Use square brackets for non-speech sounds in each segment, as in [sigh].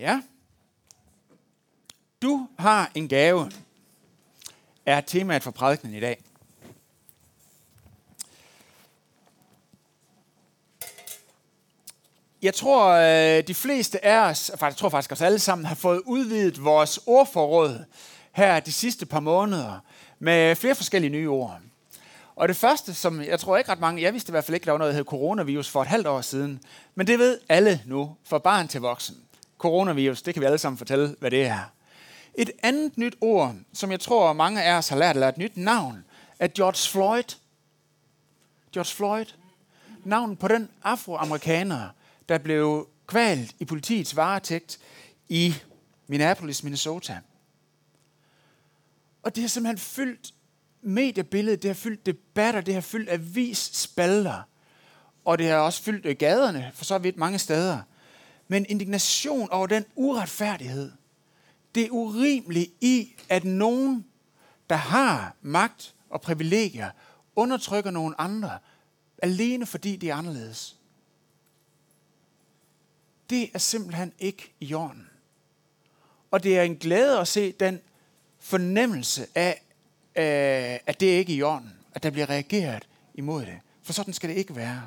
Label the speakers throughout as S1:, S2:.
S1: Ja. Du har en gave, er temaet for prædikenen i dag. Jeg tror, øh, de fleste af os, jeg tror faktisk os alle sammen, har fået udvidet vores ordforråd her de sidste par måneder med flere forskellige nye ord. Og det første, som jeg tror ikke ret mange, jeg vidste i hvert fald ikke, der var noget, der hed coronavirus for et halvt år siden, men det ved alle nu, fra barn til voksen. Coronavirus, det kan vi alle sammen fortælle, hvad det er. Et andet nyt ord, som jeg tror mange af os har lært, eller et nyt navn, er George Floyd. George Floyd. Navnet på den afroamerikaner, der blev kvalt i politiets varetægt i Minneapolis, Minnesota. Og det har simpelthen fyldt mediebilledet, det har fyldt debatter, det har fyldt avisspalter, og det har også fyldt gaderne, for så vidt mange steder. Men indignation over den uretfærdighed, det er urimeligt i, at nogen, der har magt og privilegier, undertrykker nogen andre, alene fordi de er anderledes. Det er simpelthen ikke i orden. Og det er en glæde at se den fornemmelse af, øh, at det ikke er i orden. At der bliver reageret imod det. For sådan skal det ikke være.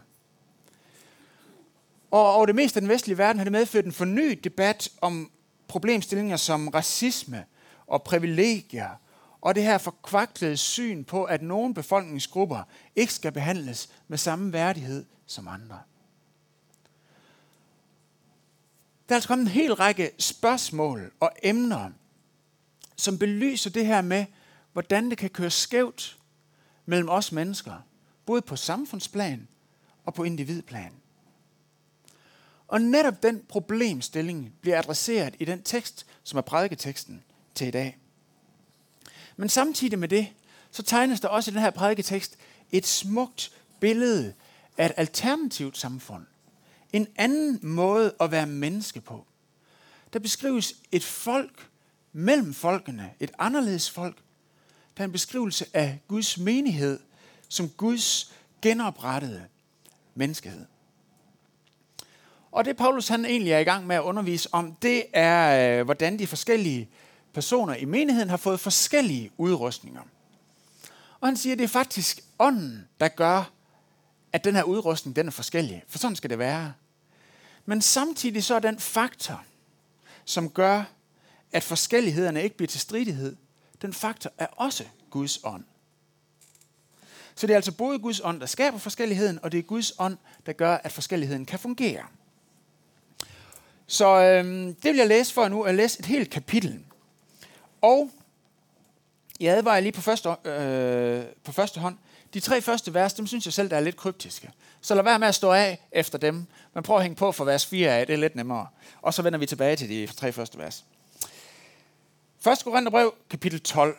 S1: Og over det meste af den vestlige verden har det medført en fornyet debat om problemstillinger som racisme og privilegier, og det her forkvaklede syn på, at nogle befolkningsgrupper ikke skal behandles med samme værdighed som andre. Der er altså kommet en hel række spørgsmål og emner, som belyser det her med, hvordan det kan køre skævt mellem os mennesker, både på samfundsplan og på individplan. Og netop den problemstilling bliver adresseret i den tekst, som er prædiketeksten til i dag. Men samtidig med det, så tegnes der også i den her prædiketekst et smukt billede af et alternativt samfund. En anden måde at være menneske på. Der beskrives et folk mellem folkene, et anderledes folk. Der er en beskrivelse af Guds menighed som Guds genoprettede menneskehed. Og det Paulus han egentlig er i gang med at undervise om, det er, øh, hvordan de forskellige personer i menigheden har fået forskellige udrustninger. Og han siger, at det er faktisk ånden, der gør, at den her udrustning den er forskellig. For sådan skal det være. Men samtidig så er den faktor, som gør, at forskellighederne ikke bliver til stridighed, den faktor er også Guds ånd. Så det er altså både Guds ånd, der skaber forskelligheden, og det er Guds ånd, der gør, at forskelligheden kan fungere. Så øh, det vil jeg læse for nu, at læse et helt kapitel. Og jeg advarer lige på første, øh, på første hånd. De tre første vers, dem synes jeg selv, der er lidt kryptiske. Så lad være med at stå af efter dem. Men prøv at hænge på for vers 4 af, det er lidt nemmere. Og så vender vi tilbage til de tre første vers. 1. Korintherbrev, kapitel 12.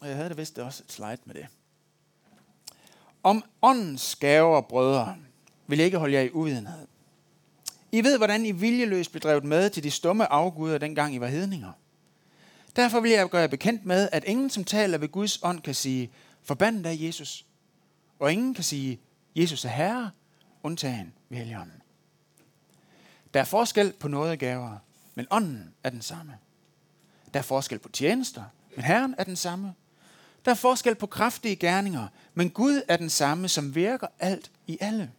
S1: Og jeg havde da vist også et slide med det. Om åndens gaver, brødre, vil jeg ikke holde jer i uvidenhed. I ved, hvordan I viljeløst blev drevet med til de stumme afguder, dengang I var hedninger. Derfor vil jeg gøre jer bekendt med, at ingen, som taler ved Guds ånd, kan sige, forbandet er Jesus. Og ingen kan sige, Jesus er Herre, undtagen ved Helligånden. Der er forskel på noget gaver, men ånden er den samme. Der er forskel på tjenester, men Herren er den samme. Der er forskel på kraftige gerninger, men Gud er den samme, som virker alt i alle.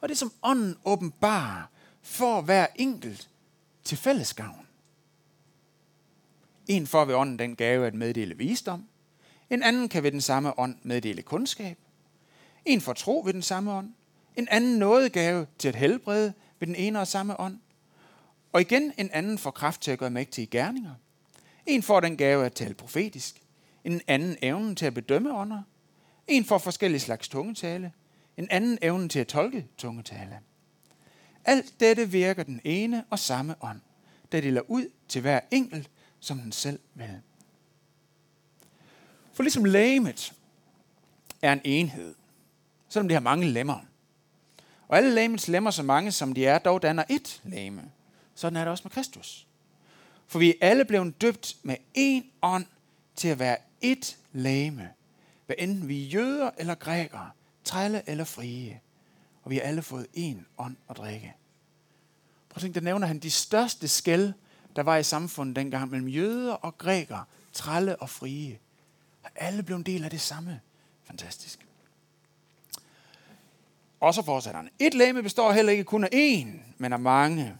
S1: Og det som ånden åbenbarer for hver enkelt til fællesgavn. En får ved ånden den gave at meddele visdom. En anden kan ved den samme ånd meddele kundskab. En får tro ved den samme ånd. En anden nådegave til at helbrede ved den ene og samme ånd. Og igen en anden får kraft til at gøre mægtige gerninger. En får den gave at tale profetisk. En anden evnen til at bedømme ånder. En får forskellige slags tungetale en anden evne til at tolke tungetale. Alt dette virker den ene og samme ånd, der deler ud til hver enkelt, som den selv vil. For ligesom lægemet er en enhed, selvom det har mange lemmer. Og alle lægemets lemmer, så mange som de er, dog danner ét lægeme. Sådan er det også med Kristus. For vi er alle blevet døbt med én ånd til at være ét lægeme. Hvad enten vi er jøder eller grækere, trælle eller frie, og vi har alle fået en ånd at drikke. Prøv at tænke, der nævner han de største skæld, der var i samfundet dengang mellem jøder og grækere, trælle og frie. Og alle blev en del af det samme. Fantastisk. Og så fortsætter han. Et læme består heller ikke kun af én, men af mange.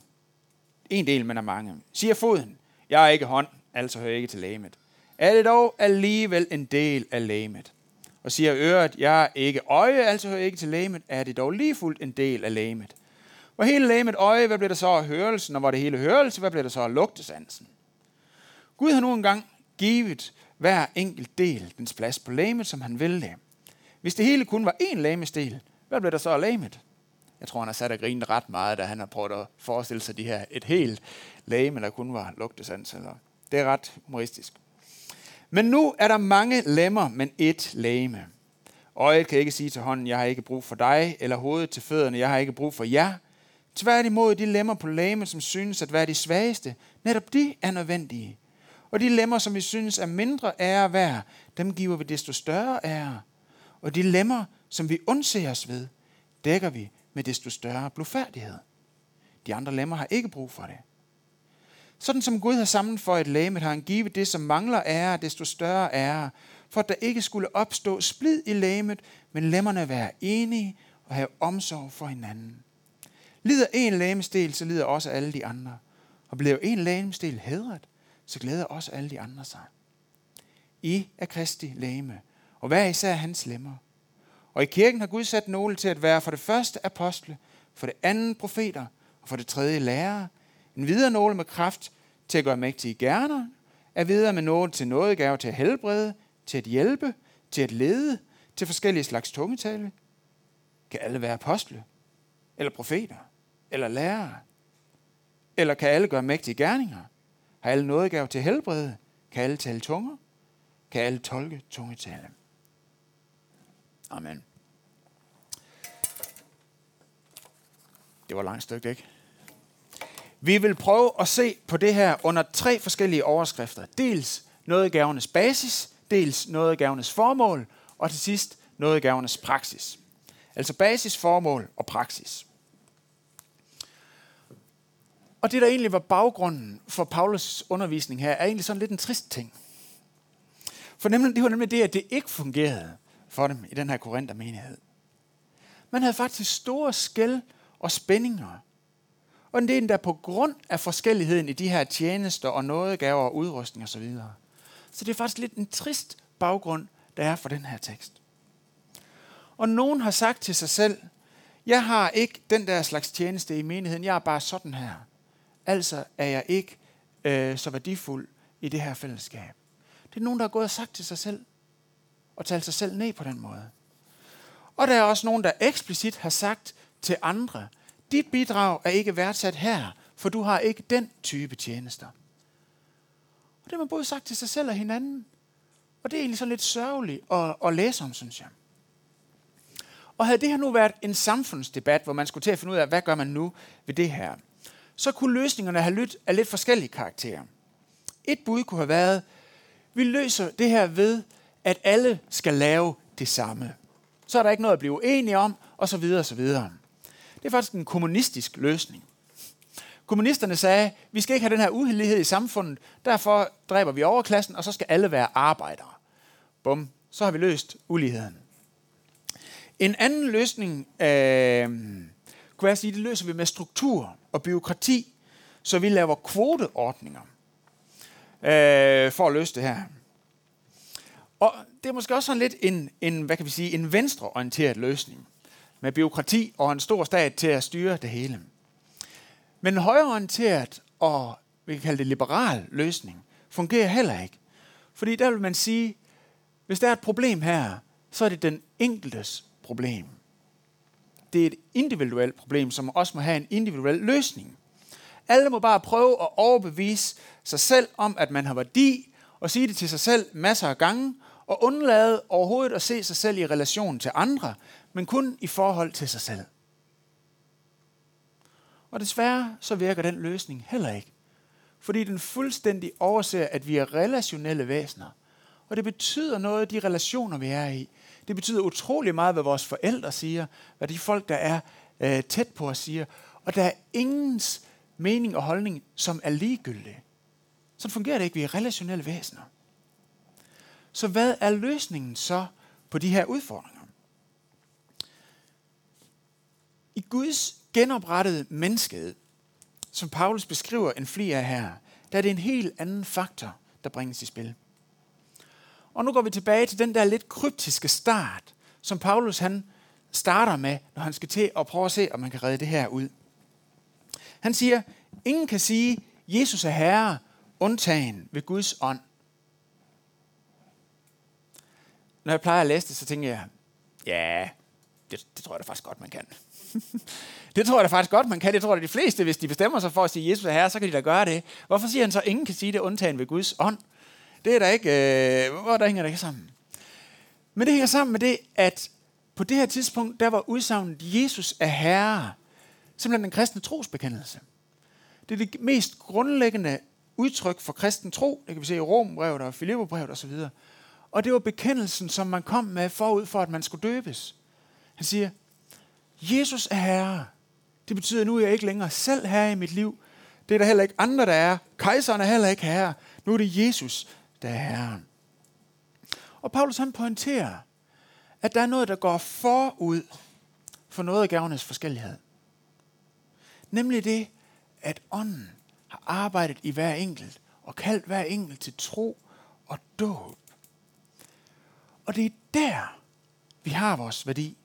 S1: En del, men af mange. Siger foden, jeg er ikke hånd, altså hører jeg ikke til lægemet. Er det dog alligevel en del af lægemet? Og siger øret, jeg er ikke øje, altså hører ikke til lægemet. Er det dog lige fuldt en del af lægemet? Hvor hele lægemet øje, hvad bliver der så af hørelsen? Og hvor det hele hørelse, hvad bliver der så af lugtesansen? Gud har nu engang givet hver enkelt del dens plads på lægemet, som han ville det. Hvis det hele kun var én lægemesdel, hvad blev der så af lægemet? Jeg tror, han har sat og grinet ret meget, da han har prøvet at forestille sig de her, et helt lægeme, der kun var lugtesans. Eller. Det er ret humoristisk. Men nu er der mange lemmer, men ét lægeme. Øjet kan ikke sige til hånden, jeg har ikke brug for dig, eller hovedet til fødderne, jeg har ikke brug for jer. Tværtimod de lemmer på lægemet, som synes at være de svageste, netop de er nødvendige. Og de lemmer, som vi synes er mindre ære værd, dem giver vi desto større ære. Og de lemmer, som vi undser os ved, dækker vi med desto større blufærdighed. De andre lemmer har ikke brug for det. Sådan som Gud har sammenføjet for et lægemet, har han givet det, som mangler ære, desto større ære, for at der ikke skulle opstå splid i lægemet, men lemmerne være enige og have omsorg for hinanden. Lider en lægemesdel, så lider også alle de andre. Og bliver en lægemesdel hedret, så glæder også alle de andre sig. I er Kristi lægeme, og hver især hans lemmer. Og i kirken har Gud sat nogle til at være for det første apostle, for det andet profeter, og for det tredje lærere, en videre nåle med kraft til at gøre mægtige gerner, er videre med nåle til noget til at helbrede, til at hjælpe, til at lede, til forskellige slags tungetale. Kan alle være apostle? Eller profeter? Eller lærere? Eller kan alle gøre mægtige gerninger? Har alle noget til at helbrede? Kan alle tale tunger? Kan alle tolke tungetale? Amen. Det var langt stykke, ikke? Vi vil prøve at se på det her under tre forskellige overskrifter. Dels noget gavernes basis, dels noget gavernes formål, og til sidst noget gavernes praksis. Altså basis, formål og praksis. Og det, der egentlig var baggrunden for Paulus undervisning her, er egentlig sådan lidt en trist ting. For nemlig, det var nemlig det, at det ikke fungerede for dem i den her Korinther menighed. Man havde faktisk store skæld og spændinger. Og det er endda på grund af forskelligheden i de her tjenester og nådegaver og udrustning osv. Så, videre. så det er faktisk lidt en trist baggrund, der er for den her tekst. Og nogen har sagt til sig selv, jeg har ikke den der slags tjeneste i menigheden, jeg er bare sådan her. Altså er jeg ikke øh, så værdifuld i det her fællesskab. Det er nogen, der har gået og sagt til sig selv, og talt sig selv ned på den måde. Og der er også nogen, der eksplicit har sagt til andre, dit bidrag er ikke værdsat her, for du har ikke den type tjenester. Og det har man både sagt til sig selv og hinanden. Og det er egentlig sådan lidt sørgeligt at, at læse om, synes jeg. Og havde det her nu været en samfundsdebat, hvor man skulle til at finde ud af, hvad gør man nu ved det her, så kunne løsningerne have lyttet af lidt forskellige karakterer. Et bud kunne have været, vi løser det her ved, at alle skal lave det samme. Så er der ikke noget at blive uenige om, og så videre, og så videre. Det er faktisk en kommunistisk løsning. Kommunisterne sagde, vi skal ikke have den her uheldighed i samfundet, derfor dræber vi overklassen, og så skal alle være arbejdere. Bum, så har vi løst uligheden. En anden løsning øh, kunne jeg sige, det løser vi med struktur og byråkrati, så vi laver kvoteordninger øh, for at løse det her. Og det er måske også sådan lidt en, en hvad kan vi sige, en venstreorienteret løsning med byråkrati og en stor stat til at styre det hele. Men en højreorienteret og vi kan kalde det liberal løsning fungerer heller ikke. Fordi der vil man sige, hvis der er et problem her, så er det den enkeltes problem. Det er et individuelt problem, som også må have en individuel løsning. Alle må bare prøve at overbevise sig selv om, at man har værdi, og sige det til sig selv masser af gange, og undlade overhovedet at se sig selv i relation til andre, men kun i forhold til sig selv. Og desværre så virker den løsning heller ikke. Fordi den fuldstændig overser, at vi er relationelle væsener. Og det betyder noget af de relationer, vi er i. Det betyder utrolig meget, hvad vores forældre siger, hvad de folk, der er øh, tæt på os siger. Og der er ingens mening og holdning, som er ligegyldig. Så fungerer det ikke. Vi er relationelle væsener. Så hvad er løsningen så på de her udfordringer? I Guds genoprettede menneskehed, som Paulus beskriver en fli af her, der er det en helt anden faktor, der bringes i spil. Og nu går vi tilbage til den der lidt kryptiske start, som Paulus han starter med, når han skal til at prøve at se, om man kan redde det her ud. Han siger, ingen kan sige, Jesus er herre, undtagen ved Guds ånd. Når jeg plejer at læse det, så tænker jeg, ja, det, det tror jeg da faktisk godt, man kan. [laughs] det tror jeg da faktisk godt, man kan. Det tror jeg de fleste, hvis de bestemmer sig for at sige, Jesus er herre, så kan de da gøre det. Hvorfor siger han så, at ingen kan sige det, undtagen ved Guds ånd? Det er der ikke, øh, hvor der hænger det ikke sammen. Men det hænger sammen med det, at på det her tidspunkt, der var udsagnet, Jesus er herre, simpelthen den kristne trosbekendelse. Det er det mest grundlæggende udtryk for kristen tro. Det kan vi se i Rombrevet og Filipperbrevet osv. Og det var bekendelsen, som man kom med forud for, at man skulle døbes. Han siger, Jesus er herre. Det betyder, at nu er jeg ikke længere selv herre i mit liv. Det er der heller ikke andre, der er. Kejseren er heller ikke herre. Nu er det Jesus, der er herren. Og Paulus han pointerer, at der er noget, der går forud for noget af gavernes forskellighed. Nemlig det, at ånden har arbejdet i hver enkelt og kaldt hver enkelt til tro og dåb. Og det er der, vi har vores værdi.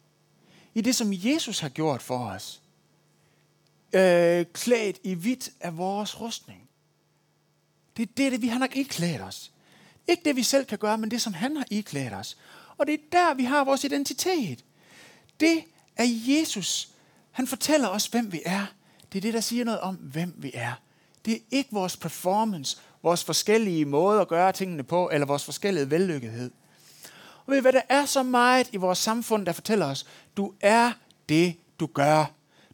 S1: I det, som Jesus har gjort for os. Øh, klædt i hvidt af vores rustning. Det er det, det vi har nok ikke os. Ikke det, vi selv kan gøre, men det, som han har iklædt os. Og det er der, vi har vores identitet. Det er Jesus. Han fortæller os, hvem vi er. Det er det, der siger noget om, hvem vi er. Det er ikke vores performance, vores forskellige måder at gøre tingene på, eller vores forskellige vellykkethed. Og ved I hvad, der er så meget i vores samfund, der fortæller os, du er det, du gør.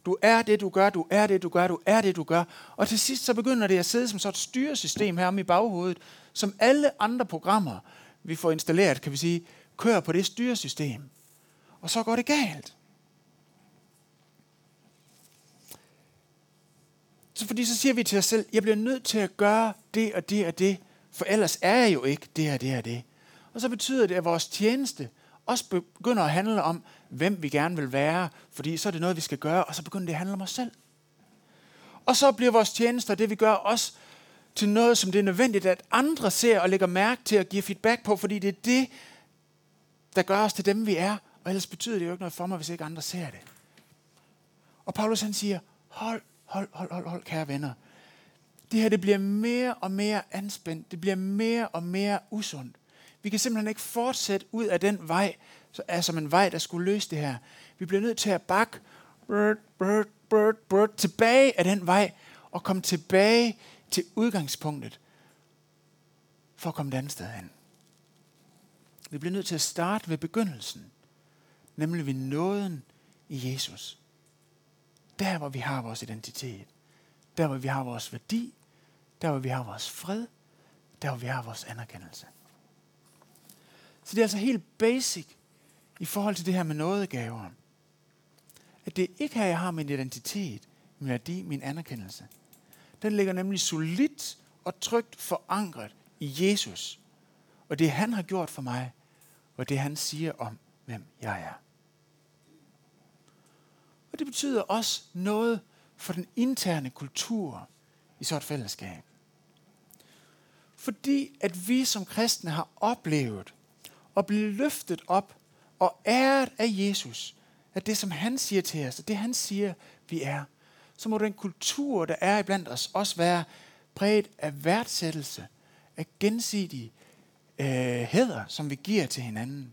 S1: Du er det, du gør, du er det, du gør, du er det, du gør. Og til sidst så begynder det at sidde som sådan et styresystem her om i baghovedet, som alle andre programmer, vi får installeret, kan vi sige, kører på det styresystem. Og så går det galt. Så fordi så siger vi til os selv, jeg bliver nødt til at gøre det og det og det, for ellers er jeg jo ikke det og det og det. Og så betyder det, at vores tjeneste også begynder at handle om, hvem vi gerne vil være, fordi så er det noget, vi skal gøre, og så begynder det at handle om os selv. Og så bliver vores tjenester, det vi gør, også til noget, som det er nødvendigt, at andre ser og lægger mærke til og giver feedback på, fordi det er det, der gør os til dem, vi er. Og ellers betyder det jo ikke noget for mig, hvis ikke andre ser det. Og Paulus han siger, hold, hold, hold, hold, hold, kære venner. Det her, det bliver mere og mere anspændt. Det bliver mere og mere usundt. Vi kan simpelthen ikke fortsætte ud af den vej, så er som en vej, der skulle løse det her. Vi bliver nødt til at bakke bird, bird, bird, bird, tilbage af den vej, og komme tilbage til udgangspunktet, for at komme et andet sted hen. Vi bliver nødt til at starte ved begyndelsen, nemlig ved nåden i Jesus. Der, hvor vi har vores identitet. Der, hvor vi har vores værdi. Der, hvor vi har vores fred. Der, hvor vi har vores anerkendelse. Så det er altså helt basic i forhold til det her med nådegaver. At det er ikke her, jeg har min identitet, min værdi, min anerkendelse. Den ligger nemlig solidt og trygt forankret i Jesus. Og det han har gjort for mig, og det han siger om, hvem jeg er. Og det betyder også noget for den interne kultur i så et fællesskab. Fordi at vi som kristne har oplevet at blive løftet op og æret af Jesus, at det som han siger til os, det han siger, vi er, så må den kultur, der er iblandt os, også være præget af værdsættelse, af gensidig øh, hæder, som vi giver til hinanden.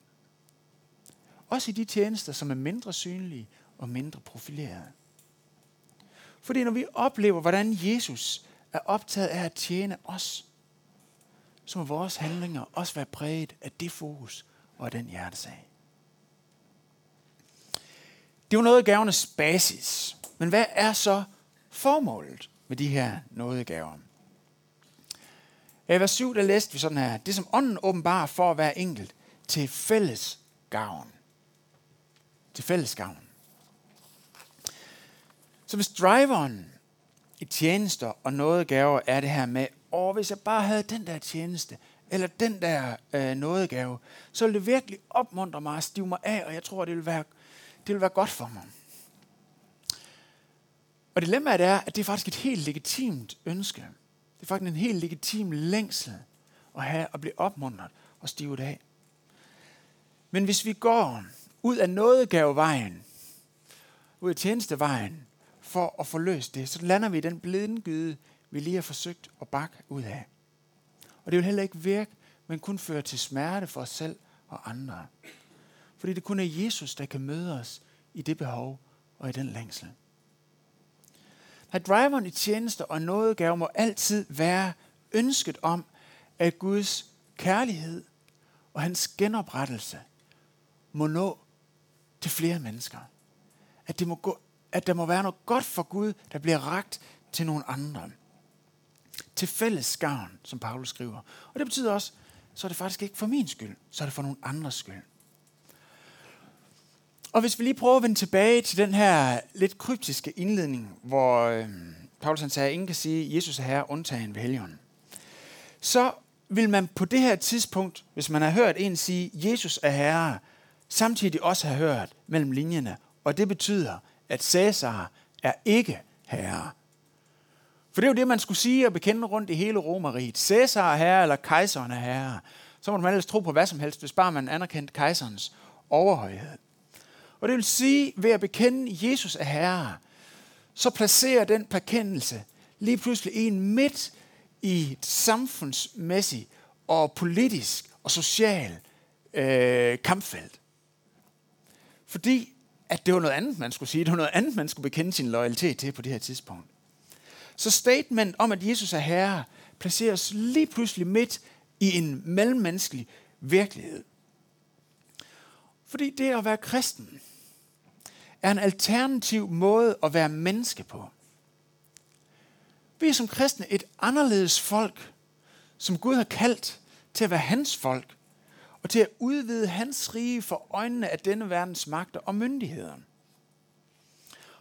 S1: Også i de tjenester, som er mindre synlige og mindre profilerede. Fordi når vi oplever, hvordan Jesus er optaget af at tjene os, så må vores handlinger også være præget af det fokus og af den hjertesag. Det var noget af gavernes basis. Men hvad er så formålet med de her nådegaver? I vers 7, der læste vi sådan her. Det som ånden åbenbarer for at være enkelt til fælles gavn. Til fælles gavn. Så hvis driveren i i tjenester og noget gaver er det her med, åh, hvis jeg bare havde den der tjeneste, eller den der øh, nådegave, så ville det virkelig opmuntre mig og stive mig af, og jeg tror, det ville være, det ville være godt for mig. Og dilemmaet er, at det er faktisk et helt legitimt ønske. Det er faktisk en helt legitim længsel at have at blive opmuntret og stivet af. Men hvis vi går ud af nådegavevejen, ud af tjenestevejen, for at få løst det, så lander vi i den blindgyde, vi lige har forsøgt at bakke ud af. Og det vil heller ikke virke, men kun føre til smerte for os selv og andre. Fordi det kun er Jesus, der kan møde os i det behov og i den længsel. At driveren i tjeneste og nådegave må altid være ønsket om, at Guds kærlighed og hans genoprettelse må nå til flere mennesker. At, det må gå, at der må være noget godt for Gud, der bliver ragt til nogle andre. Til fælles gavn, som Paulus skriver. Og det betyder også, så er det faktisk ikke for min skyld, så er det for nogle andres skyld. Og hvis vi lige prøver at vende tilbage til den her lidt kryptiske indledning, hvor øh, Paulus han sagde, at ingen kan sige, at Jesus er herre, undtagen ved helgen. Så vil man på det her tidspunkt, hvis man har hørt en sige, at Jesus er herre, samtidig også have hørt mellem linjerne, og det betyder, at Cæsar er ikke herre. For det er jo det, man skulle sige og bekende rundt i hele Romeriet. Cæsar er herre, eller kejseren er herre. Så må man ellers tro på hvad som helst, hvis bare man anerkendte kejserens overhøjhed. Og det vil sige, ved at bekende Jesus er herre, så placerer den bekendelse lige pludselig en midt i et samfundsmæssigt og politisk og social øh, kampfelt. Fordi at det var noget andet, man skulle sige. Det var noget andet, man skulle bekende sin loyalitet til på det her tidspunkt. Så statement om, at Jesus er herre, placeres lige pludselig midt i en mellemmenneskelig virkelighed. Fordi det at være kristen er en alternativ måde at være menneske på. Vi er som kristne et anderledes folk, som Gud har kaldt til at være hans folk, og til at udvide hans rige for øjnene af denne verdens magter og myndigheder.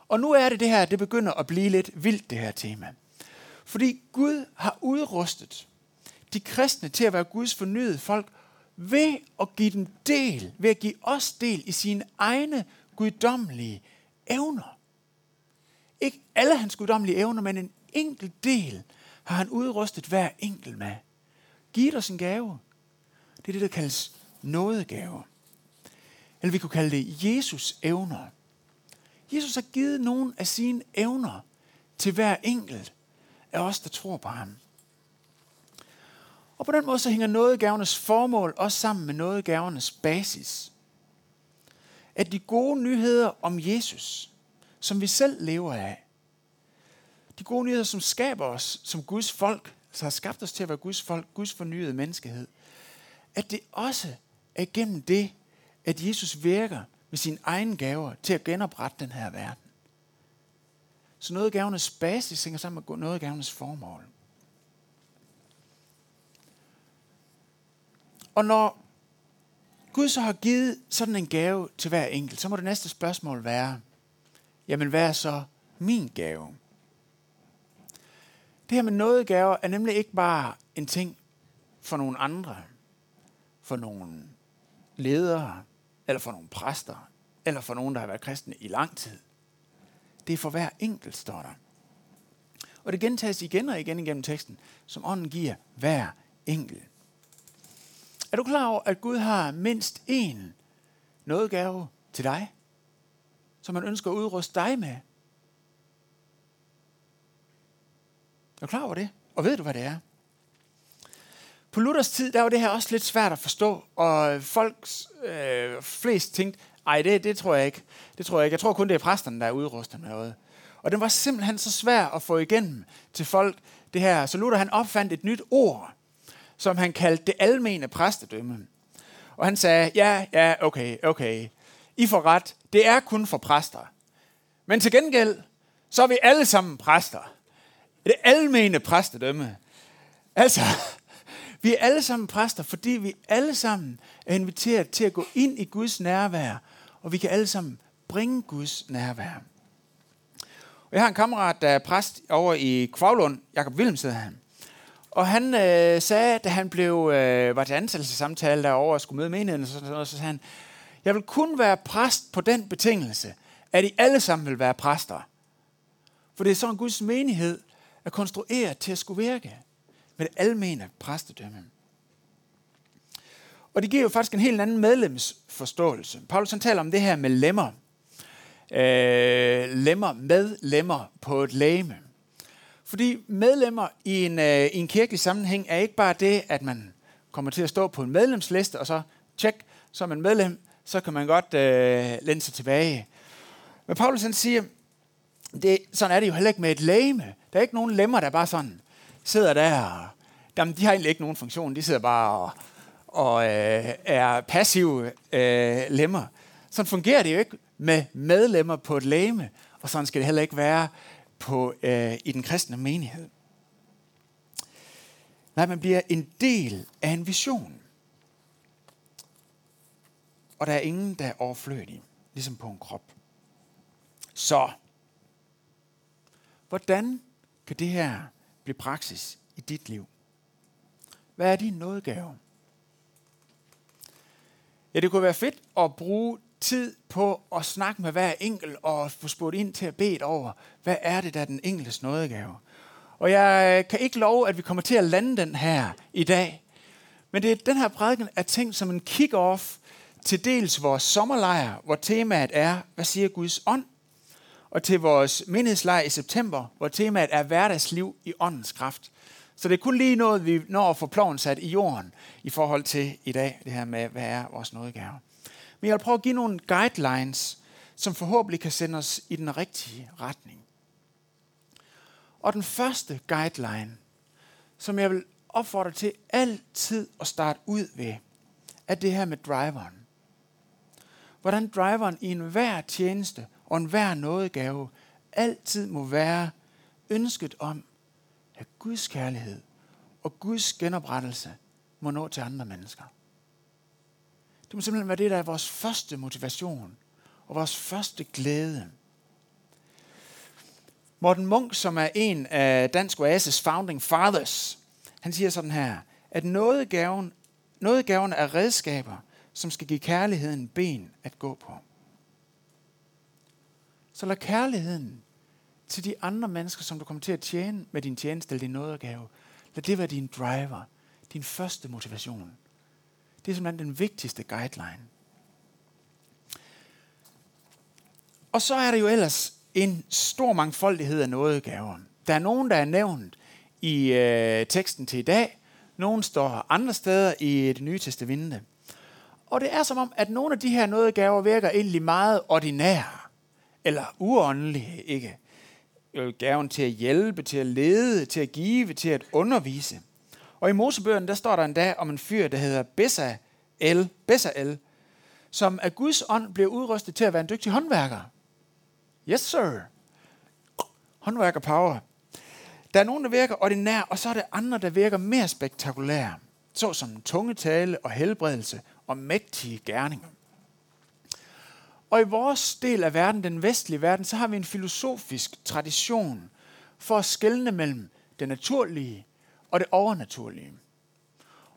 S1: Og nu er det det her, det begynder at blive lidt vildt, det her tema. Fordi Gud har udrustet de kristne til at være Guds fornyede folk ved at give dem del, ved at give os del i sine egne guddommelige evner. Ikke alle hans guddommelige evner, men en enkelt del har han udrustet hver enkelt med. Giv os en gave. Det er det, der kaldes nådegave. Eller vi kunne kalde det Jesus evner. Jesus har givet nogle af sine evner til hver enkelt af os, der tror på ham. Og på den måde så hænger nådegavernes formål også sammen med nådegavernes basis. At de gode nyheder om Jesus, som vi selv lever af, de gode nyheder, som skaber os som Guds folk, så har skabt os til at være Guds folk, Guds fornyede menneskehed, at det også er gennem det, at Jesus virker med sine egne gaver til at genoprette den her verden. Så noget af gavernes basis hænger sammen med noget af gavernes formål. Og når Gud så har givet sådan en gave til hver enkelt, så må det næste spørgsmål være, jamen hvad er så min gave? Det her med noget er nemlig ikke bare en ting for nogle andre, for nogle ledere, eller for nogle præster, eller for nogen, der har været kristne i lang tid. Det er for hver enkelt, står der. Og det gentages igen og igen igennem teksten, som ånden giver hver enkelt. Er du klar over, at Gud har mindst én nådegave til dig, som han ønsker at udruste dig med? Er du klar over det? Og ved du, hvad det er? På Luthers tid, der var det her også lidt svært at forstå, og folks øh, flest tænkte, ej, det, det tror jeg ikke. Det tror jeg ikke. Jeg tror kun, det er præsterne, der er udrustet med noget. Og den var simpelthen så svær at få igennem til folk, det her. Så Luther han opfandt et nyt ord, som han kaldte det almene præstedømme. Og han sagde, ja, ja, okay, okay. I får ret. Det er kun for præster. Men til gengæld, så er vi alle sammen præster. Det almene præstedømme. Altså, vi er alle sammen præster, fordi vi alle sammen er inviteret til at gå ind i Guds nærvær, og vi kan alle sammen bringe Guds nærvær. Og jeg har en kammerat, der er præst over i Kvavlund, Jakob Wilhelm hedder han. Og han øh, sagde, da han blev, øh, var til ansættelsessamtale derovre og skulle møde menigheden, så, så, så sagde han, jeg vil kun være præst på den betingelse, at I alle sammen vil være præster. For det er sådan, Guds menighed er konstrueret til at skulle virke med det almene præstedømme. Og det giver jo faktisk en helt anden medlemsforståelse. Paulus han taler om det her med lemmer. Øh, lemmer, med lemmer på et læme. Fordi medlemmer i en, øh, i en kirkelig sammenhæng er ikke bare det, at man kommer til at stå på en medlemsliste, og så tjek, så er man medlem, så kan man godt øh, lænde sig tilbage. Men Paulus han siger, det, sådan er det jo heller ikke med et læme. Der er ikke nogen lemmer, der bare sådan sidder der. Og, jamen, de har egentlig ikke nogen funktion. De sidder bare og, og øh, er passive øh, lemmer. Sådan fungerer det jo ikke med medlemmer på et læme, og sådan skal det heller ikke være på, øh, i den kristne menighed. Nej, man bliver en del af en vision. Og der er ingen, der er overflødig, ligesom på en krop. Så, hvordan kan det her blive praksis i dit liv? Hvad er din nådegave? Ja, det kunne være fedt at bruge tid på at snakke med hver enkelt og få spurgt ind til at bede over, hvad er det, der er den enkeltes nådegave. Og jeg kan ikke love, at vi kommer til at lande den her i dag. Men det er den her prædiken er tænkt som en kick-off til dels vores sommerlejr, hvor temaet er, hvad siger Guds ånd? Og til vores mindeslejr i september, hvor temaet er hverdagsliv i åndens kraft. Så det er kun lige noget, vi når at få ploven sat i jorden i forhold til i dag, det her med, hvad er vores nådegave. Men jeg vil prøve at give nogle guidelines, som forhåbentlig kan sende os i den rigtige retning. Og den første guideline, som jeg vil opfordre til altid at starte ud ved, er det her med driveren. Hvordan driveren i enhver tjeneste og enhver nådegave altid må være ønsket om, at Guds kærlighed og Guds genoprettelse må nå til andre mennesker. Det må simpelthen være det, der er vores første motivation og vores første glæde. Morten Munk, som er en af Dansk Oasis founding fathers, han siger sådan her, at nådegaven, nådegaven er redskaber, som skal give kærligheden ben at gå på. Så lad kærligheden til de andre mennesker, som du kommer til at tjene med din tjeneste eller din nådegave, lad det være din driver, din første motivation. Det er simpelthen den vigtigste guideline. Og så er der jo ellers en stor mangfoldighed af nådegaver. Der er nogen, der er nævnt i øh, teksten til i dag. Nogen står andre steder i det nye testamente. Og det er som om, at nogle af de her nådegaver virker egentlig meget ordinære. Eller uåndelige, ikke? Gaven til at hjælpe, til at lede, til at give, til at undervise. Og i Mosebøgerne, der står der endda om en fyr, der hedder Bessael, Bessael som af Guds ånd blev udrustet til at være en dygtig håndværker. Yes, sir. Håndværker power. Der er nogen, der virker ordinær, og så er der andre, der virker mere spektakulære, såsom tungetale og helbredelse og mægtige gerninger. Og i vores del af verden, den vestlige verden, så har vi en filosofisk tradition for at skelne mellem det naturlige og det overnaturlige.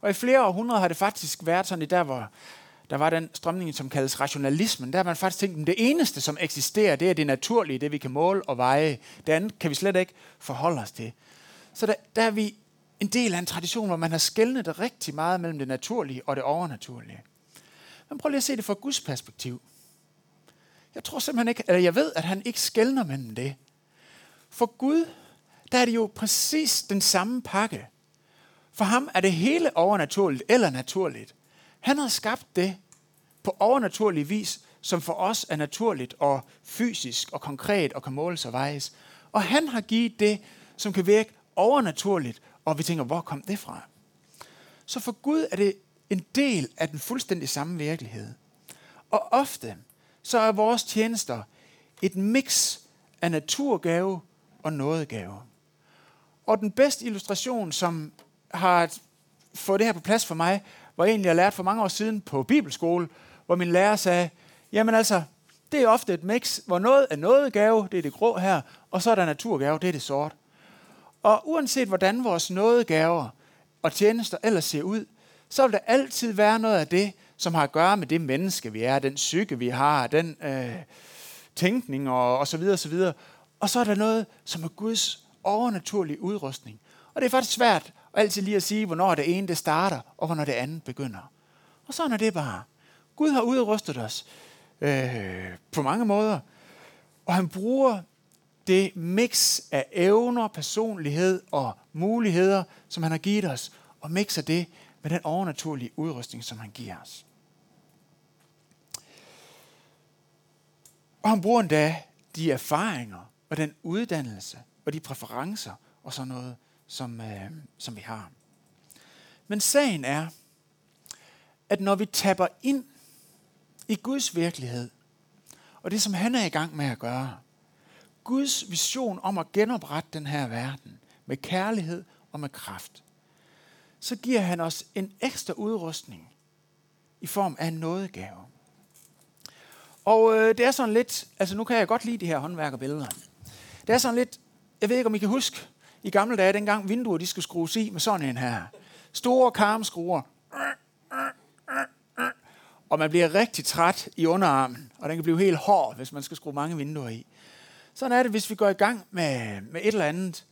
S1: Og i flere århundreder har det faktisk været sådan, der hvor der var den strømning, som kaldes rationalismen. Der har man faktisk tænkt, at det eneste, som eksisterer, det er det naturlige, det vi kan måle og veje. Det andet kan vi slet ikke forholde os til. Så der, der er vi en del af en tradition, hvor man har skældnet det rigtig meget mellem det naturlige og det overnaturlige. Men prøv lige at se det fra Guds perspektiv. Jeg tror simpelthen ikke, eller jeg ved, at han ikke skældner mellem det. For Gud, der er det jo præcis den samme pakke. For ham er det hele overnaturligt eller naturligt. Han har skabt det på overnaturlig vis, som for os er naturligt og fysisk og konkret og kan måles og vejes. Og han har givet det, som kan virke overnaturligt, og vi tænker, hvor kom det fra? Så for Gud er det en del af den fuldstændig samme virkelighed. Og ofte så er vores tjenester et mix af naturgave og nådegave. Og den bedste illustration, som har fået det her på plads for mig, var egentlig, jeg lærte for mange år siden på bibelskole, hvor min lærer sagde, jamen altså, det er ofte et mix, hvor noget er nådegave, det er det grå her, og så er der naturgave, det er det sort. Og uanset hvordan vores nådegaver og tjenester ellers ser ud, så vil der altid være noget af det, som har at gøre med det menneske, vi er, den psyke, vi har, den øh, tænkning og, og så videre, og så videre. Og så er der noget, som er Guds overnaturlige udrustning. Og det er faktisk svært altid lige at sige, hvornår det ene det starter, og hvornår det andet begynder. Og sådan er det bare. Gud har udrustet os øh, på mange måder, og han bruger det mix af evner, personlighed og muligheder, som han har givet os, og mixer det med den overnaturlige udrustning, som han giver os. Og han bruger endda de erfaringer og den uddannelse og de præferencer og sådan noget, som, øh, som vi har. Men sagen er, at når vi tapper ind i Guds virkelighed, og det som han er i gang med at gøre, Guds vision om at genoprette den her verden med kærlighed og med kraft, så giver han os en ekstra udrustning i form af en nådegave. Og øh, det er sådan lidt, altså nu kan jeg godt lide de her håndværkerbilleder. Det er sådan lidt, jeg ved ikke om I kan huske, i gamle dage, dengang vinduer de skulle skrues i med sådan en her. Store karmskruer. Og man bliver rigtig træt i underarmen, og den kan blive helt hård, hvis man skal skrue mange vinduer i. Sådan er det, hvis vi går i gang med, med et eller andet.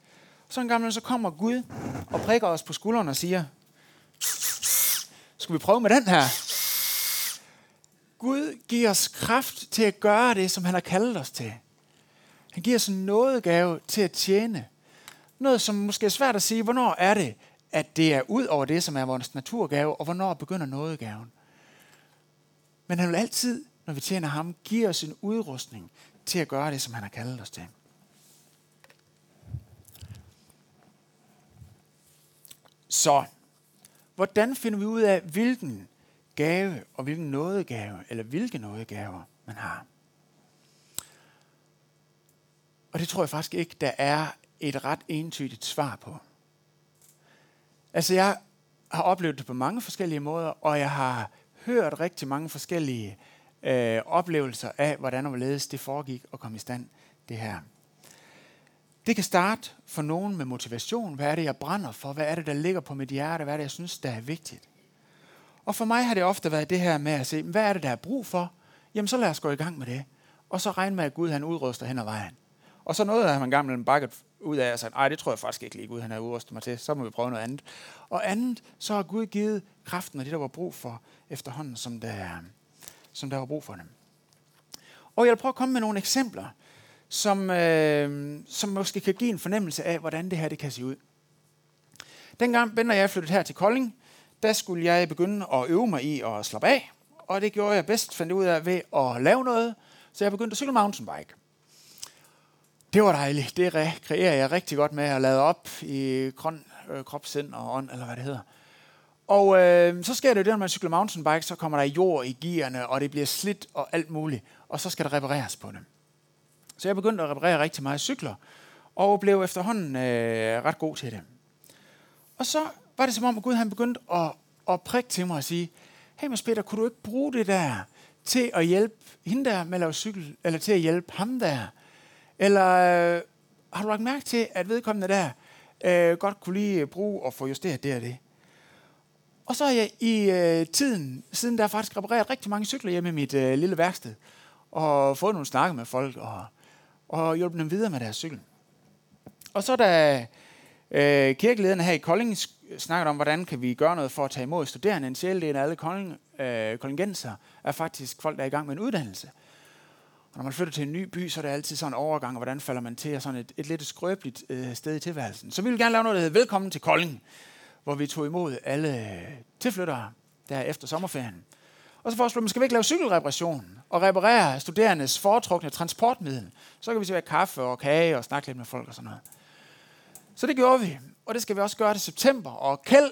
S1: Så en gammel, så kommer Gud og prikker os på skulderen og siger, skal vi prøve med den her? Gud giver os kraft til at gøre det, som han har kaldet os til. Han giver os en nådegave til at tjene. Noget, som måske er svært at sige, hvornår er det, at det er ud over det, som er vores naturgave, og hvornår begynder nådegaven. Men han vil altid, når vi tjener ham, give os en udrustning til at gøre det, som han har kaldet os til. Så, hvordan finder vi ud af, hvilken gave og hvilken nådegave, eller hvilke nådegaver man har? Og det tror jeg faktisk ikke, der er et ret entydigt svar på. Altså jeg har oplevet det på mange forskellige måder, og jeg har hørt rigtig mange forskellige øh, oplevelser af, hvordan og hvorledes det foregik og kom i stand, det her. Det kan starte for nogen med motivation. Hvad er det, jeg brænder for? Hvad er det, der ligger på mit hjerte? Hvad er det, jeg synes, der er vigtigt? Og for mig har det ofte været det her med at se, hvad er det, der er brug for? Jamen, så lad os gå i gang med det. Og så regne med, at Gud han udruster hen ad vejen. Og så noget af man gammel bakket ud af og sagde, nej, det tror jeg faktisk ikke lige Gud, han har udrustet mig til. Så må vi prøve noget andet. Og andet, så har Gud givet kraften og det, der var brug for efterhånden, som der, som der var brug for dem. Og jeg vil prøve at komme med nogle eksempler, som, øh, som måske kan give en fornemmelse af, hvordan det her det kan se ud. Dengang Ben og jeg flyttede her til Kolding, der skulle jeg begynde at øve mig i at slappe af. Og det gjorde jeg bedst, fandt ud af, ved at lave noget. Så jeg begyndte at cykle mountainbike. Det var dejligt. Det rekreerer jeg rigtig godt med at lade op i grøn øh, krop, sind og ånd, eller hvad det hedder. Og øh, så sker det jo det, når man cykler mountainbike, så kommer der jord i gearne, og det bliver slidt og alt muligt. Og så skal der repareres på dem. Så jeg begyndte at reparere rigtig meget cykler, og blev efterhånden øh, ret god til det. Og så var det som om, at Gud han begyndte at, at prikke til mig og sige, hey Mads Peter, kunne du ikke bruge det der til at hjælpe hende der med at lave cykel, eller til at hjælpe ham der? Eller øh, har du lagt mærke til, at vedkommende der øh, godt kunne lige bruge og få justeret det og det? Og så har jeg i øh, tiden, siden der faktisk repareret rigtig mange cykler hjemme i mit øh, lille værksted, og fået nogle snakke med folk, og, og hjulpet dem videre med deres cykel. Og så da øh, kirkelederne her i Kolding snakket om, hvordan kan vi gøre noget for at tage imod studerende. En sjældel af alle Kolding, øh, koldingenser er faktisk folk, der er i gang med en uddannelse. Og når man flytter til en ny by, så er det altid sådan en overgang, og hvordan falder man til, og sådan et, et lidt skrøbeligt øh, sted i tilværelsen. Så vi vil gerne lave noget, der hedder Velkommen til Kolding, hvor vi tog imod alle tilflyttere der efter sommerferien. Og så foreslår man, skal vi ikke lave cykelreparation og reparere studerendes foretrukne transportmiddel? Så kan vi se kaffe og kage og snakke lidt med folk og sådan noget. Så det gjorde vi, og det skal vi også gøre til september. Og Kjeld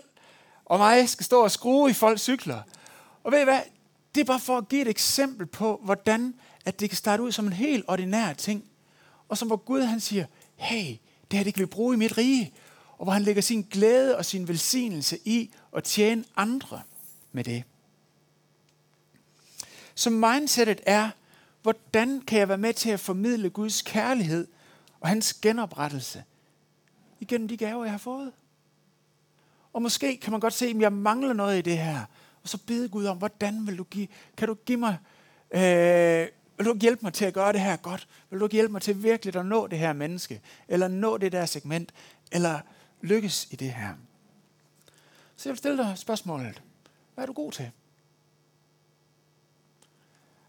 S1: og mig skal stå og skrue i folks cykler. Og ved I hvad? Det er bare for at give et eksempel på, hvordan at det kan starte ud som en helt ordinær ting. Og som hvor Gud han siger, hey, det her det kan vi bruge i mit rige. Og hvor han lægger sin glæde og sin velsignelse i at tjene andre med det. Så mindsetet er, hvordan kan jeg være med til at formidle Guds kærlighed og hans genoprettelse igennem de gaver, jeg har fået? Og måske kan man godt se, at jeg mangler noget i det her. Og så bede Gud om, hvordan vil du give, kan du give mig, øh, vil du hjælpe mig til at gøre det her godt? Vil du hjælpe mig til virkelig at nå det her menneske? Eller nå det der segment? Eller lykkes i det her? Så jeg vil stille dig spørgsmålet. Hvad er du god til?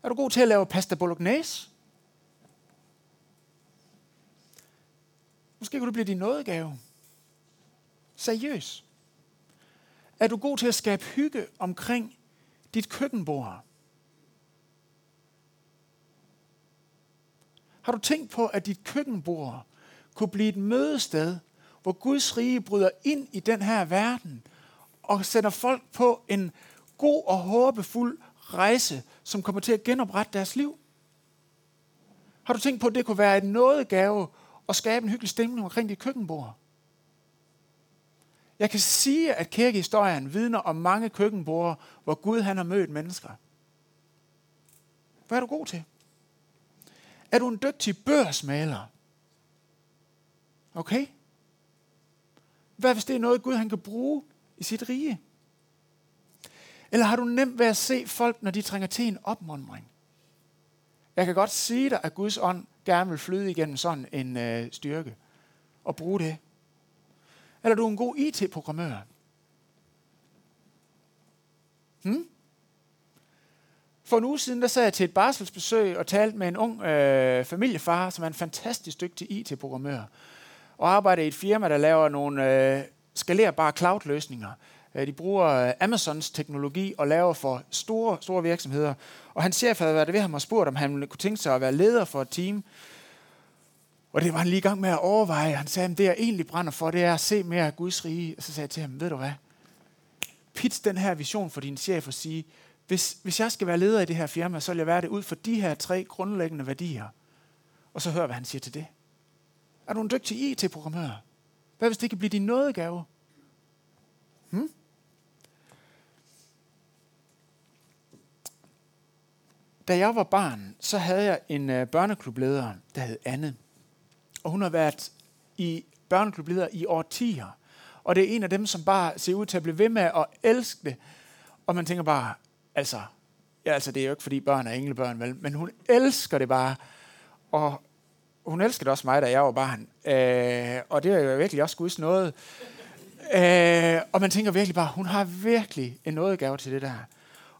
S1: Er du god til at lave pasta bolognese? Måske kunne det blive din nådegave. Seriøs. Er du god til at skabe hygge omkring dit køkkenbord? Har du tænkt på, at dit køkkenbord kunne blive et mødested, hvor Guds rige bryder ind i den her verden og sender folk på en god og håbefuld rejse, som kommer til at genoprette deres liv? Har du tænkt på, at det kunne være en nådegave og skabe en hyggelig stemning omkring dit køkkenbord? Jeg kan sige, at kirkehistorien vidner om mange køkkenborde, hvor Gud han har mødt mennesker. Hvad er du god til? Er du en dygtig børsmaler? Okay? Hvad hvis det er noget, Gud han kan bruge i sit rige? Eller har du nemt ved at se folk, når de trænger til en opmundring? Jeg kan godt sige dig, at Guds ånd gerne vil flyde igennem sådan en øh, styrke og bruge det. Eller du er en god IT-programmør? Hmm? For en uge siden, der sad jeg til et barselsbesøg og talte med en ung øh, familiefar, som er en fantastisk dygtig IT-programmør, og arbejder i et firma, der laver nogle øh, skalerbare cloud-løsninger. Øh, de bruger øh, Amazons teknologi og laver for store, store virksomheder. Og hans chef havde været ved ham og spurgt, om han kunne tænke sig at være leder for et team. Og det var han lige i gang med at overveje. Han sagde, at det jeg egentlig brænder for, det er at se mere af Guds rige. Og så sagde jeg til ham, ved du hvad? Pitch den her vision for din chef og sige, hvis, hvis jeg skal være leder i det her firma, så vil jeg være det ud for de her tre grundlæggende værdier. Og så hør, hvad han siger til det. Er du en dygtig IT-programmør? Hvad hvis det kan blive din nådegave? Hmm? Da jeg var barn, så havde jeg en øh, børneklubleder, der hed Anne. Og hun har været i børneklubleder i årtier. Og det er en af dem, som bare ser ud til at blive ved med at elske det. Og man tænker bare, altså, ja, altså det er jo ikke fordi børn er englebørn, vel, men hun elsker det bare. Og hun elskede også mig, da jeg var barn. Øh, og det er jo virkelig også Guds noget. Øh, og man tænker virkelig bare, hun har virkelig en nådegave til det der.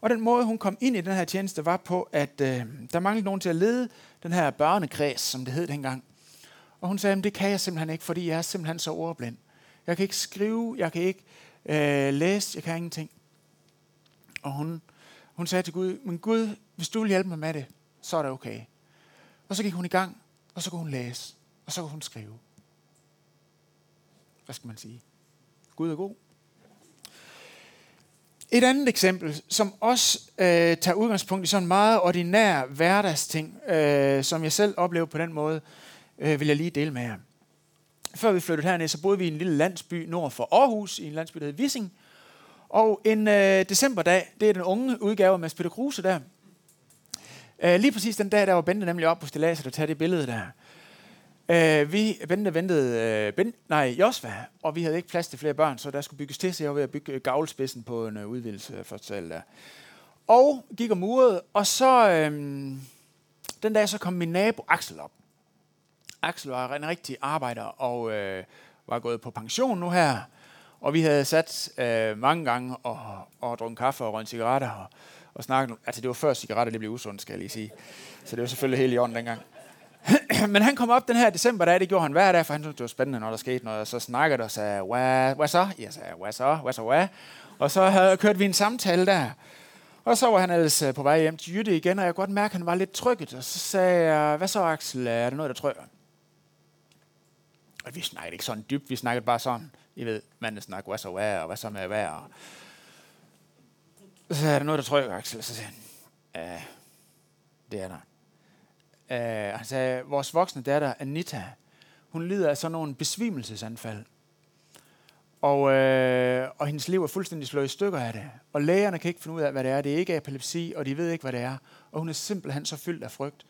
S1: Og den måde, hun kom ind i den her tjeneste, var på, at øh, der manglede nogen til at lede den her børnekreds, som det hed dengang. Og hun sagde, at det kan jeg simpelthen ikke, fordi jeg er simpelthen så ordblind. Jeg kan ikke skrive, jeg kan ikke øh, læse, jeg kan ingenting. Og hun, hun sagde til Gud, men Gud, hvis du vil hjælpe mig med det, så er det okay. Og så gik hun i gang, og så kunne hun læse, og så kunne hun skrive. Hvad skal man sige? Gud er god. Et andet eksempel, som også øh, tager udgangspunkt i sådan en meget ordinær hverdagsting, øh, som jeg selv oplever på den måde, øh, vil jeg lige dele med jer. Før vi flyttede herned, så boede vi i en lille landsby nord for Aarhus, i en landsby, der hed Vissing. Og en øh, decemberdag, det er den unge udgave af Mads Peter Kruse der. Øh, lige præcis den dag, der var Bente nemlig op på stillaset og tage det billede der. Øh, vi, ventede, ventede, øh, ben, nej, Josva, og vi havde ikke plads til flere børn, så der skulle bygges til, så jeg var ved at bygge øh, gavlspidsen på en øh, udvidelse for salg der. Og gik om uret, og så øh, den dag, så kom min nabo Axel op. Axel var en rigtig arbejder og øh, var gået på pension nu her. Og vi havde sat øh, mange gange og, og drukket kaffe og røget cigaretter og, og snakket. Altså det var før cigaretter det blev usundt, skal jeg lige sige. Så det var selvfølgelig helt i orden dengang. [clears throat] Men han kom op den her december der, det gjorde han hver dag, for han syntes, det var spændende, når der skete noget. Og så snakkede og sagde, hvad, hvad så? Jeg sagde, hvad så? Hvad så hvad? Og så havde, kørt vi en samtale der. Og så var han ellers øh, på vej hjem til Jytte igen, og jeg kunne godt mærke, at han var lidt trykket. Og så sagde jeg, hvad så Axel, er der noget, der trykker? Og vi snakkede ikke sådan dybt, vi snakkede bare sådan, I ved, manden snakker, hvad så hvad, og hvad så med hvad, og så sagde er der noget, der trykker, Axel? Så sagde han, ja, det er der. Uh, han sagde, vores voksne datter, Anita, hun lider af sådan nogle besvimelsesanfald. Og, øh, og hendes liv er fuldstændig slået i stykker af det. Og lægerne kan ikke finde ud af, hvad det er. Det er ikke epilepsi, og de ved ikke, hvad det er. Og hun er simpelthen så fyldt af frygt.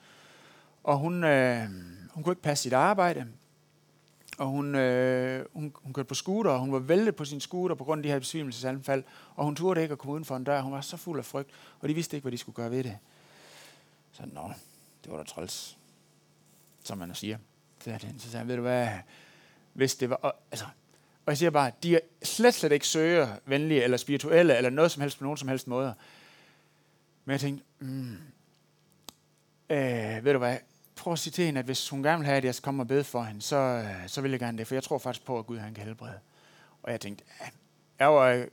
S1: og hun, øh, hun kunne ikke passe sit arbejde. Og hun, øh, hun, hun kørte på scooter, og hun var væltet på sin scooter på grund af de her besvimelsesanfald. Og hun turde ikke at komme uden for en dør. Hun var så fuld af frygt, og de vidste ikke, hvad de skulle gøre ved det. Så nå, det var da træls, som man siger. Så sagde, så sagde han, ved du hvad, hvis det var... Og, altså, og jeg siger bare, de er slet, slet ikke søger venlige eller spirituelle eller noget som helst på nogen som helst måder. Men jeg tænkte, mm, øh, ved du hvad, prøv at sige til hende, at hvis hun gerne vil have, at jeg skal komme og bede for hende, så, øh, så vil jeg gerne det, for jeg tror faktisk på, at Gud han kan helbrede. Og jeg tænkte, ja, jeg var øh,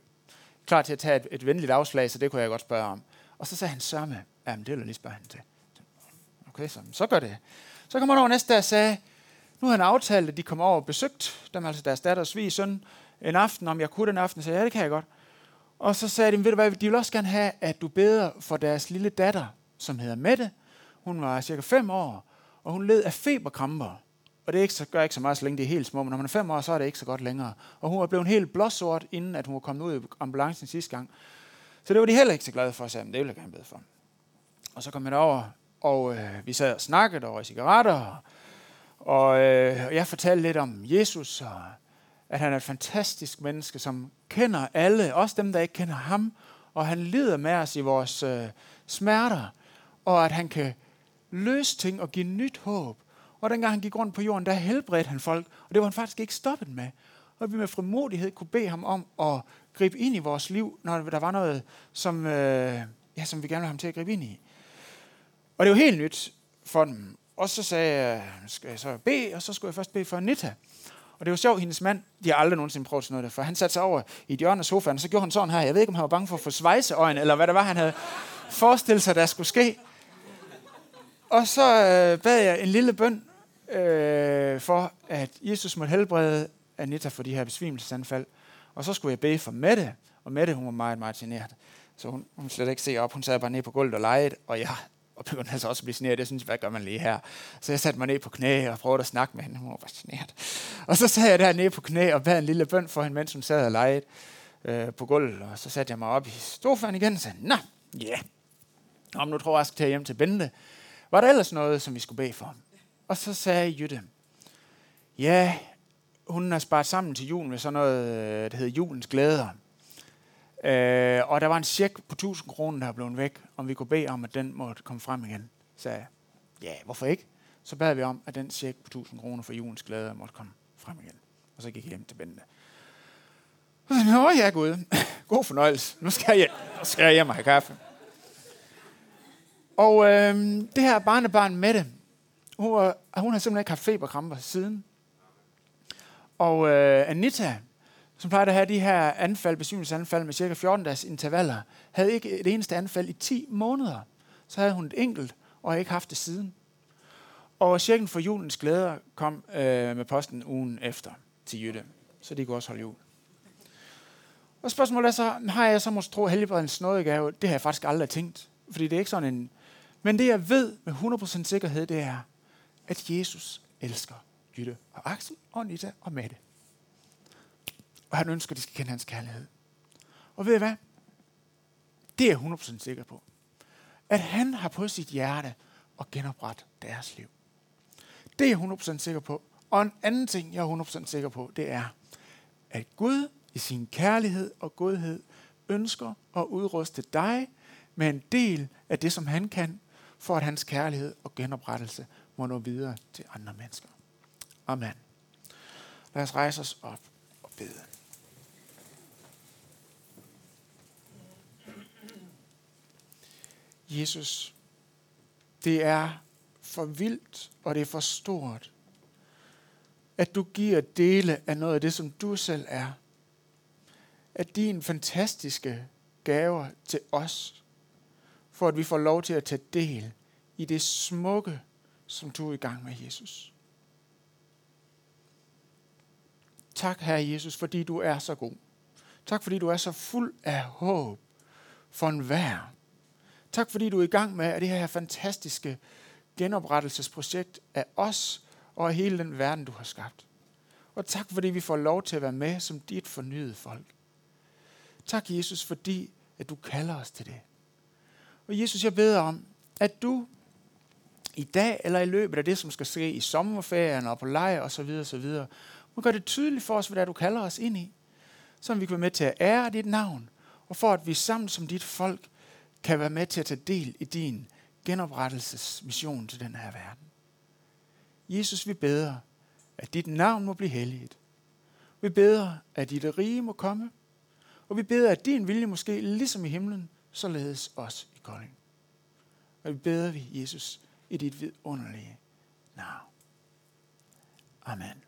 S1: klar til at tage et, et venligt afslag, så det kunne jeg godt spørge om. Og så sagde han, sørme, ja, det vil jeg lige spørge hende til. Okay, så, så gør det. Så kom han over næste dag og sagde, nu har han aftalt, at de kommer over og besøgt dem, altså deres datter og søn, en aften, om jeg kunne den aften. Så sagde ja, det kan jeg godt. Og så sagde de, ved du hvad, de vil også gerne have, at du beder for deres lille datter, som hedder Mette. Hun var cirka 5 år, og hun led af feberkramper. Og det er ikke så, gør ikke så meget, så længe de er helt små, men når man er fem år, så er det ikke så godt længere. Og hun var blevet helt blåsort, inden at hun var kommet ud i ambulancen sidste gang. Så det var de heller ikke så glade for, at det vil jeg gerne bede for. Og så kom jeg over, og øh, vi sad og snakkede over cigaretter, og, øh, og jeg fortalte lidt om Jesus, og at han er et fantastisk menneske, som kender alle, også dem, der ikke kender ham, og han lider med os i vores øh, smerter, og at han kan løse ting og give nyt håb. Og dengang han gik rundt på jorden, der helbredte han folk, og det var han faktisk ikke stoppet med. Og vi med frimodighed kunne bede ham om at gribe ind i vores liv, når der var noget, som, øh, ja, som vi gerne ville have ham til at gribe ind i. Og det var helt nyt for dem. Og så sagde jeg, skal jeg så bede, og så skulle jeg først bede for Anita. Og det var sjovt, hendes mand, de har aldrig nogensinde prøvet sådan noget der, for han satte sig over i et hjørne af sofaen, og så gjorde han sådan her. Jeg ved ikke, om han var bange for at få svejseøjne, eller hvad det var, han havde forestillet sig, der skulle ske. Og så øh, bad jeg en lille bøn øh, for, at Jesus måtte helbrede Anita for de her besvimelsesanfald. Og så skulle jeg bede for Mette, og Mette, hun var meget, meget generet. Så hun, hun slet ikke se op. Hun sad bare ned på gulvet og legede, og jeg og begyndte altså også at blive generet. Jeg synes, hvad gør man lige her? Så jeg satte mig ned på knæ og prøvede at snakke med hende. Hun var generet. Og så sad jeg der nede på knæ og bad en lille bøn for hende, mens hun sad og legede øh, på gulvet. Og så satte jeg mig op i sofaen igen og sagde, nå, ja, yeah. om nu tror jeg, jeg skal tage hjem til Bente. Var der ellers noget, som vi skulle bede for? Og så sagde Jytte, ja, hun har sparet sammen til julen med sådan noget, øh, der hedder julens glæder. Øh, og der var en check på 1000 kroner, der blev væk, om vi kunne bede om, at den måtte komme frem igen. Så sagde jeg, ja, hvorfor ikke? Så bad vi om, at den check på 1000 kroner for julens glæde måtte komme frem igen. Og så gik jeg hjem til Bente. Nå ja, Gud. [laughs] God fornøjelse. Nu skal jeg, nu skal jeg hjem og have kaffe. Og øh, det her barnebarn Mette, hun, var, hun har simpelthen ikke haft feberkramper siden. Og øh, Anita, som plejede at have de her anfald, besvimelsesanfald med cirka 14 dages intervaller, havde ikke et eneste anfald i 10 måneder. Så havde hun et enkelt, og ikke haft det siden. Og cirken for julens glæder kom øh, med posten ugen efter til Jytte. Så de kunne også holde jul. Og spørgsmålet er så, har jeg så måske tro helbredens nådegave? Det har jeg faktisk aldrig tænkt. Fordi det er ikke sådan en... Men det jeg ved med 100% sikkerhed, det er, at Jesus elsker Jytte og Axel og Nita og Mette. Og han ønsker, at de skal kende hans kærlighed. Og ved I hvad? Det er jeg 100% sikker på. At han har på sit hjerte at genoprette deres liv. Det er jeg 100% sikker på. Og en anden ting, jeg er 100% sikker på, det er, at Gud i sin kærlighed og godhed ønsker at udruste dig med en del af det, som han kan, for at hans kærlighed og genoprettelse må nå videre til andre mennesker. Amen. Lad os rejse os op og bede. Jesus, det er for vildt, og det er for stort, at du giver dele af noget af det, som du selv er. At dine fantastiske gaver til os, for at vi får lov til at tage del i det smukke, som du er i gang med, Jesus. Tak, Herre Jesus, fordi du er så god. Tak, fordi du er så fuld af håb for enhver. Tak, fordi du er i gang med det her fantastiske genoprettelsesprojekt af os og af hele den verden, du har skabt. Og tak, fordi vi får lov til at være med som dit fornyede folk. Tak, Jesus, fordi at du kalder os til det. Og Jesus, jeg beder om, at du i dag eller i løbet af det, som skal ske i sommerferien og på lejr osv. videre, Må gøre det tydeligt for os, hvad det er, du kalder os ind i, så vi kan være med til at ære dit navn, og for at vi sammen som dit folk kan være med til at tage del i din genoprettelsesmission til den her verden. Jesus, vi beder, at dit navn må blive helliget. Vi beder, at dit rige må komme, og vi beder, at din vilje måske, ligesom i himlen, således også i Kolding. Og vi beder vi, Jesus, i dit vidunderlige navn. Amen.